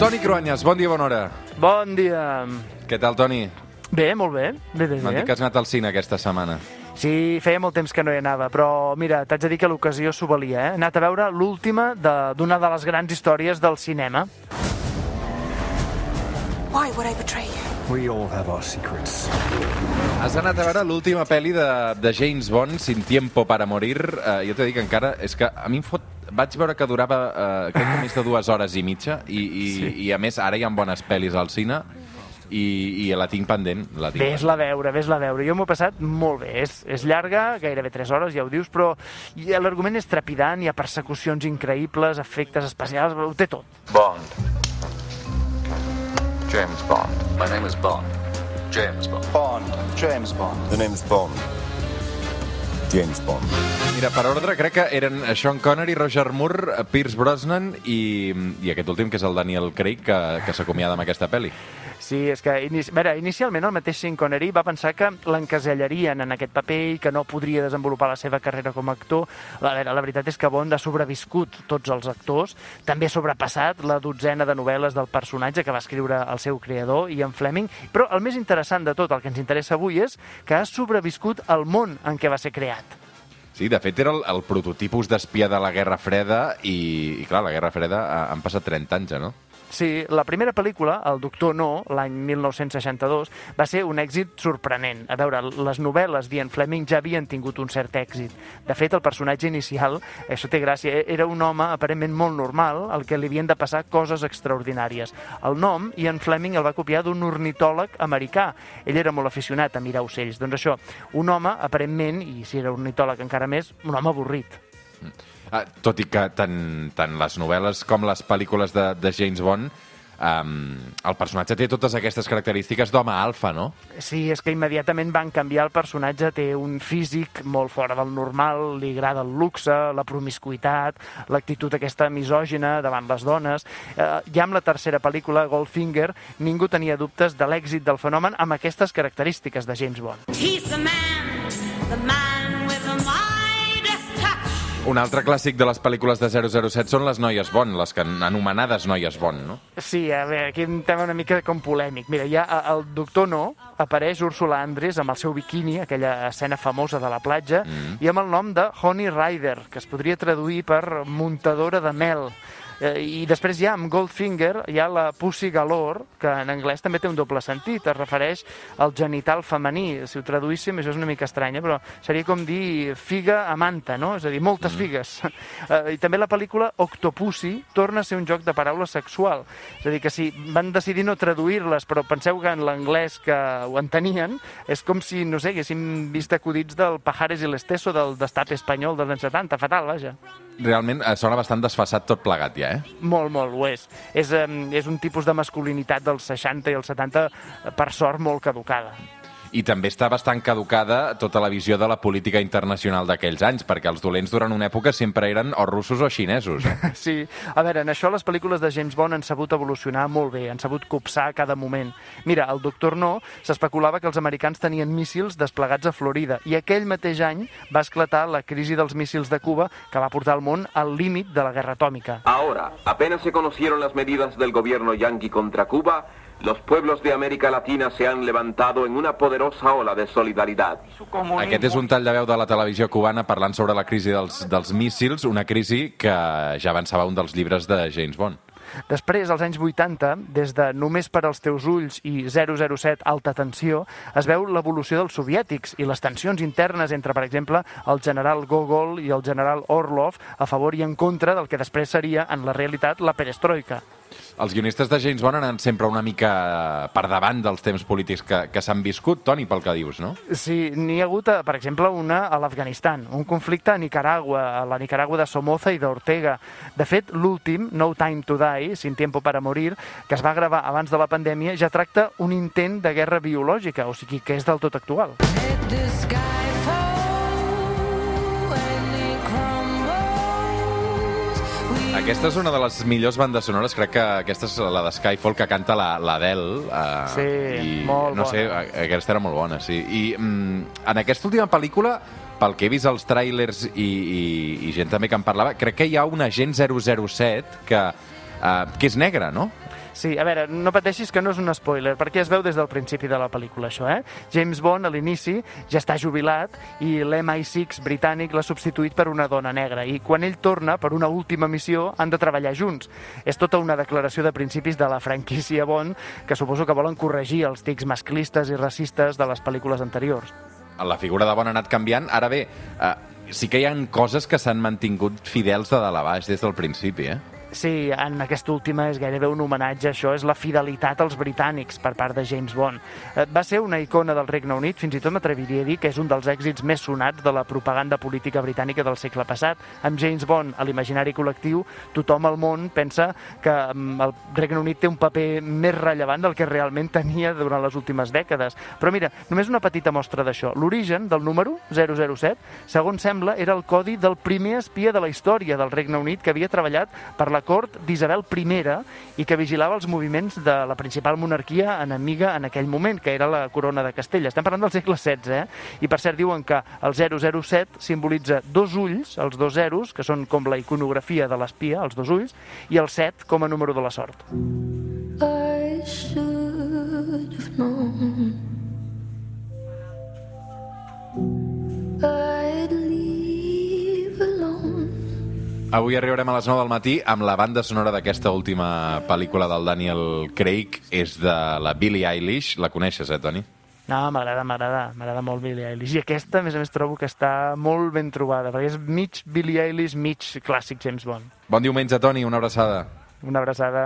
Toni Cruanyes, bon dia, bona hora. Bon dia. Què tal, Toni? Bé, molt bé. Bé, bé, M'han dit que has anat al cine aquesta setmana. Sí, feia molt temps que no hi anava, però mira, t'haig de dir que l'ocasió s'ho valia, eh? He anat a veure l'última de- d'una de, de les grans històries del cinema. Why would I betray you? We all have our secrets. Has anat a veure l'última pel·li de, de James Bond, Sin tiempo para morir. Uh, jo t'he dit que encara... És que a mi em fot... Vaig veure que durava, uh, crec que més de dues hores i mitja, i, i, sí. i a més ara hi ha bones pel·lis al cine, i, i la tinc pendent. La tinc Ves-la a veure, ves-la a veure. Jo m'ho he passat molt bé. És, és llarga, gairebé 3 hores, ja ho dius, però l'argument és trepidant, hi ha persecucions increïbles, efectes especials, ho té tot. Bond. James Bond. My name is Bond. James Bond. Bond. James Bond. The name's Bond. James Bond. Mira, per ordre, crec que eren Sean Connery, Roger Moore, Pierce Brosnan i, i aquest últim, que és el Daniel Craig, que, que s'acomiada amb aquesta pel·li. Sí, és que inici... a veure, inicialment el mateix Sean Connery va pensar que l'encasellarien en aquest paper i que no podria desenvolupar la seva carrera com a actor. A veure, la veritat és que Bond ha sobreviscut tots els actors, també ha sobrepassat la dotzena de novel·les del personatge que va escriure el seu creador, Ian Fleming, però el més interessant de tot, el que ens interessa avui, és que ha sobreviscut al món en què va ser creat. Sí, de fet era el, el prototipus d'espia de la Guerra Freda i, i clar, la Guerra Freda ha, han passat 30 anys, ja, no? Sí, la primera pel·lícula, El doctor No, l'any 1962, va ser un èxit sorprenent. A veure, les novel·les d'Ian Fleming ja havien tingut un cert èxit. De fet, el personatge inicial, això té gràcia, era un home aparentment molt normal, al que li havien de passar coses extraordinàries. El nom, Ian Fleming el va copiar d'un ornitòleg americà. Ell era molt aficionat a mirar ocells. Doncs això, un home, aparentment, i si era ornitòleg encara més, un home avorrit. Ah, tot i que tant, tant les novel·les com les pel·lícules de, de James Bond um, el personatge té totes aquestes característiques d'home alfa, no? Sí, és que immediatament van canviar el personatge, té un físic molt fora del normal, li agrada el luxe, la promiscuitat, l'actitud aquesta misògina davant les dones. Eh, ja amb la tercera pel·lícula, Goldfinger, ningú tenia dubtes de l'èxit del fenomen amb aquestes característiques de James Bond. He's the man, the man Un altre clàssic de les pel·lícules de 007 són les noies Bond, les que anomenades noies Bond, no? Sí, a veure, aquí un tema una mica com polèmic. Mira, ja el doctor No apareix Úrsula Andrés amb el seu biquini, aquella escena famosa de la platja, mm. i amb el nom de Honey Rider, que es podria traduir per muntadora de mel. Eh, I després ja amb Goldfinger hi ha la Pussy Galore, que en anglès també té un doble sentit, es refereix al genital femení. Si ho traduíssim, això és una mica estranya, però seria com dir figa a manta, no? És a dir, moltes figues. Eh, I també la pel·lícula Octopussy torna a ser un joc de paraules sexual. És a dir, que si van decidir no traduir-les, però penseu que en l'anglès que ho entenien, és com si, no sé, haguéssim vist acudits del Pajares i l'Esteso del destape espanyol dels anys 70. Fatal, vaja. Realment eh, sona bastant desfassat tot plegat ja, eh? Molt, molt, ho és. És, eh, és un tipus de masculinitat dels 60 i els 70, eh, per sort, molt caducada. I també està bastant caducada tota la visió de la política internacional d'aquells anys, perquè els dolents durant una època sempre eren o russos o xinesos. Eh? Sí, a veure, en això les pel·lícules de James Bond han sabut evolucionar molt bé, han sabut copsar a cada moment. Mira, el Doctor No s'especulava que els americans tenien míssils desplegats a Florida i aquell mateix any va esclatar la crisi dels míssils de Cuba que va portar el món al límit de la guerra atòmica. Ahora, apenas se conocieron las medidas del gobierno yanqui contra Cuba, los pueblos de América Latina se han levantado en una poderosa ola de solidaridad. Aquest és un tall de veu de la televisió cubana parlant sobre la crisi dels, dels míssils, una crisi que ja avançava un dels llibres de James Bond. Després, als anys 80, des de Només per als teus ulls i 007 Alta tensió, es veu l'evolució dels soviètics i les tensions internes entre, per exemple, el general Gogol i el general Orlov a favor i en contra del que després seria, en la realitat, la perestroika. Els guionistes de James Bond han anat sempre una mica per davant dels temps polítics que, que s'han viscut, Toni, pel que dius, no? Sí, n'hi ha hagut, eh, per exemple, una a l'Afganistan, un conflicte a Nicaragua, a la Nicaragua de Somoza i d'Ortega. De fet, l'últim, No Time to Die, Sin Tiempo para Morir, que es va gravar abans de la pandèmia, ja tracta un intent de guerra biològica, o sigui que és del tot actual. Let Aquesta és una de les millors bandes sonores, crec que aquesta és la de Skyfall que canta la- l'Adele. Uh, Sí, i, molt No sé, bona. a- aquesta era molt bona, sí. I mm, en aquesta última pel·lícula, pel que he vist als tràilers i, i, i gent també que en parlava, crec que hi ha un agent 007 que, uh, que és negre, no? Sí, a veure, no pateixis que no és un spoiler, perquè es veu des del principi de la pel·lícula, això, eh? James Bond, a l'inici, ja està jubilat i l'MI6 britànic l'ha substituït per una dona negra i quan ell torna per una última missió han de treballar junts. És tota una declaració de principis de la franquícia Bond que suposo que volen corregir els tics masclistes i racistes de les pel·lícules anteriors. La figura de Bond ha anat canviant. Ara bé, eh, sí que hi han coses que s'han mantingut fidels de dalt a baix des del principi, eh? Sí, en aquesta última és gairebé un homenatge això, és la fidelitat als britànics per part de James Bond. Eh, Va ser una icona del Regne Unit, fins i tot m'atreviria a dir que és un dels èxits més sonats de la propaganda política britànica del segle passat. Amb James Bond a l'imaginari col·lectiu, tothom al món pensa que mm, el Regne Unit té un paper més rellevant del que realment tenia durant les últimes dècades. Però mira, només una petita mostra d'això. L'origen del número 007, segons sembla, era el codi del primer espia de la història del Regne Unit que havia treballat per la cort d'Isabel I i que vigilava els moviments de la principal monarquia enemiga en aquell moment, que era la corona de Castella. Estem parlant del segle XVI, eh? I per cert diuen que el 007 simbolitza dos ulls, els dos zeros, que són com la iconografia de l'espia, els dos ulls, i el 7 com a número de la sort. Avui arribarem a les 9 del matí amb la banda sonora d'aquesta última pel·lícula del Daniel Craig. És de la Billie Eilish. La coneixes, eh, Toni? No, m'agrada, m'agrada, m'agrada molt Billie Eilish. I aquesta, a més a més, trobo que està molt ben trobada, perquè és mig Billie Eilish, mig clàssic James Bond. Bon diumenge, Toni. Una abraçada. Una abraçada.